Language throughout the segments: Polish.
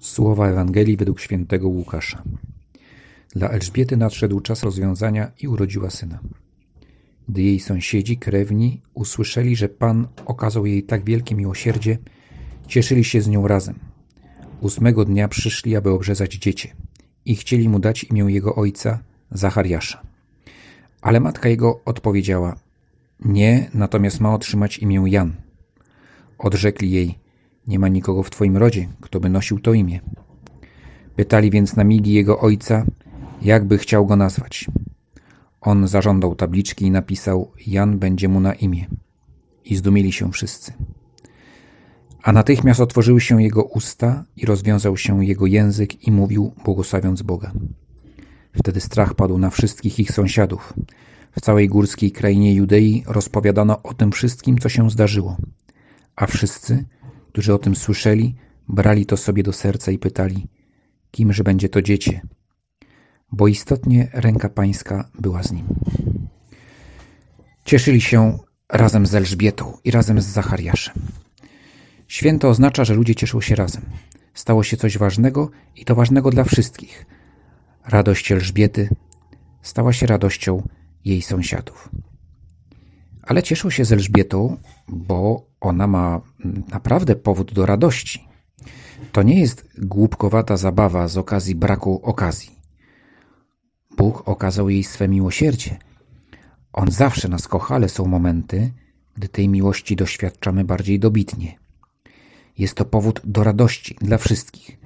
Słowa Ewangelii według świętego Łukasza. Dla Elżbiety nadszedł czas rozwiązania i urodziła syna. Gdy jej sąsiedzi, krewni, usłyszeli, że Pan okazał jej tak wielkie miłosierdzie, cieszyli się z nią razem. Ósmego dnia przyszli, aby obrzezać dziecię i chcieli mu dać imię jego ojca, Zachariasza. Ale matka jego odpowiedziała, nie, natomiast ma otrzymać imię Jan. Odrzekli jej, nie ma nikogo w twoim rodzie, kto by nosił to imię. Pytali więc na migi jego ojca, jakby chciał go nazwać. On zażądał tabliczki i napisał: Jan będzie mu na imię. I zdumili się wszyscy. A natychmiast otworzyły się jego usta i rozwiązał się jego język i mówił, błogosławiąc Boga. Wtedy strach padł na wszystkich ich sąsiadów. W całej górskiej krainie Judei rozpowiadano o tym wszystkim, co się zdarzyło. A wszyscy, którzy o tym słyszeli, brali to sobie do serca i pytali, kimże będzie to dziecię, bo istotnie ręka pańska była z nim. Cieszyli się razem z Elżbietą i razem z Zachariaszem. Święto oznacza, że ludzie cieszą się razem. Stało się coś ważnego i to ważnego dla wszystkich. Radość Elżbiety stała się radością jej sąsiadów. Ale cieszą się z Elżbietą, bo ona ma naprawdę powód do radości. To nie jest głupkowata zabawa z okazji braku okazji. Bóg okazał jej swe miłosierdzie. On zawsze nas kocha, ale są momenty, gdy tej miłości doświadczamy bardziej dobitnie. Jest to powód do radości dla wszystkich,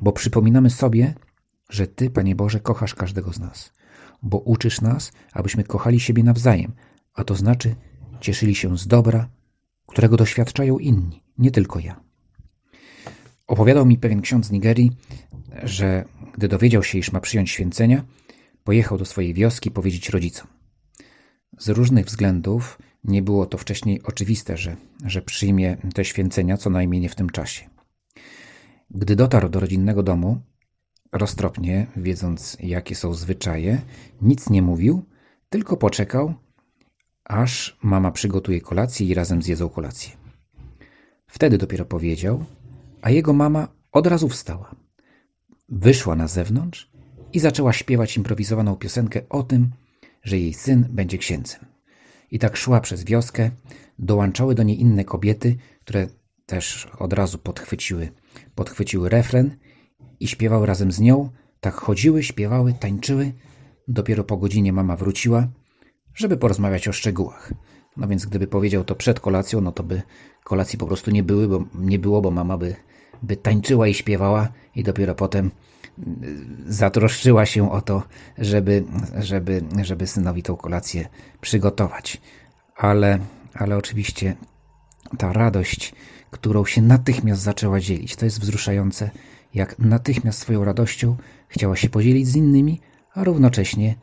bo przypominamy sobie, że Ty, Panie Boże, kochasz każdego z nas, bo uczysz nas, abyśmy kochali siebie nawzajem, a to znaczy cieszyli się z dobra, którego doświadczają inni, nie tylko ja. Opowiadał mi pewien ksiądz z Nigerii, że gdy dowiedział się, iż ma przyjąć święcenia, pojechał do swojej wioski powiedzieć rodzicom. Z różnych względów nie było to wcześniej oczywiste, że, że przyjmie te święcenia, co najmniej nie w tym czasie. Gdy dotarł do rodzinnego domu, roztropnie, wiedząc jakie są zwyczaje, nic nie mówił, tylko poczekał, aż mama przygotuje kolację i razem zjedzą kolację. Wtedy dopiero powiedział, a jego mama od razu wstała. Wyszła na zewnątrz i zaczęła śpiewać improwizowaną piosenkę o tym, że jej syn będzie księdzem. I tak szła przez wioskę, dołączały do niej inne kobiety, które też od razu podchwyciły, podchwyciły refren i śpiewały razem z nią. Tak chodziły, śpiewały, tańczyły. Dopiero po godzinie mama wróciła żeby porozmawiać o szczegółach. No więc gdyby powiedział to przed kolacją, no to by kolacji po prostu nie, były, bo, nie było, bo mama by, by tańczyła i śpiewała i dopiero potem y, zatroszczyła się o to, żeby, żeby, żeby synowi tą kolację przygotować. Ale, ale oczywiście ta radość, którą się natychmiast zaczęła dzielić, to jest wzruszające, jak natychmiast swoją radością chciała się podzielić z innymi, a równocześnie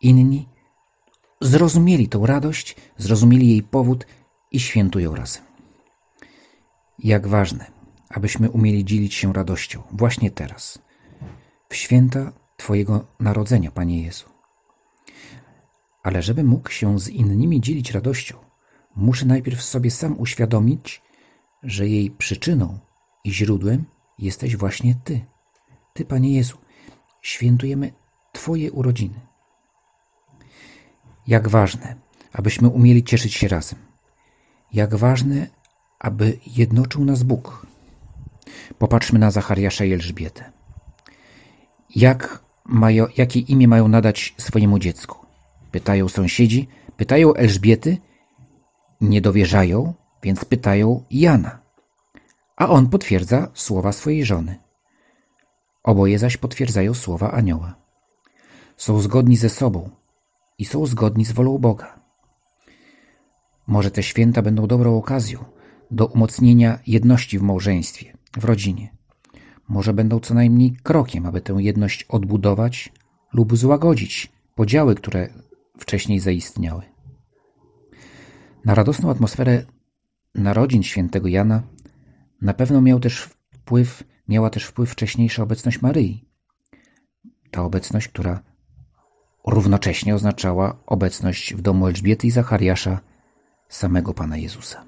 inni zrozumieli tą radość, zrozumieli jej powód i świętują razem. Jak ważne, abyśmy umieli dzielić się radością właśnie teraz, w święta Twojego narodzenia, Panie Jezu. Ale żeby mógł się z innymi dzielić radością, muszę najpierw sobie sam uświadomić, że jej przyczyną i źródłem jesteś właśnie Ty. Ty, Panie Jezu, świętujemy Twoje urodziny. Jak ważne, abyśmy umieli cieszyć się razem. Jak ważne, aby jednoczył nas Bóg. Popatrzmy na Zachariasza i Elżbietę. Jak mają, jakie imię mają nadać swojemu dziecku? Pytają sąsiedzi, pytają Elżbiety, nie dowierzają, więc pytają Jana. A on potwierdza słowa swojej żony. Oboje zaś potwierdzają słowa anioła. Są zgodni ze sobą, i są zgodni z wolą Boga. Może te święta będą dobrą okazją do umocnienia jedności w małżeństwie, w rodzinie. Może będą co najmniej krokiem, aby tę jedność odbudować lub złagodzić podziały, które wcześniej zaistniały. Na radosną atmosferę narodzin świętego Jana na pewno miał też wpływ, miała też wpływ wcześniejsza obecność Maryi. Ta obecność, która równocześnie oznaczała obecność w domu Elżbiety i Zachariasza samego Pana Jezusa.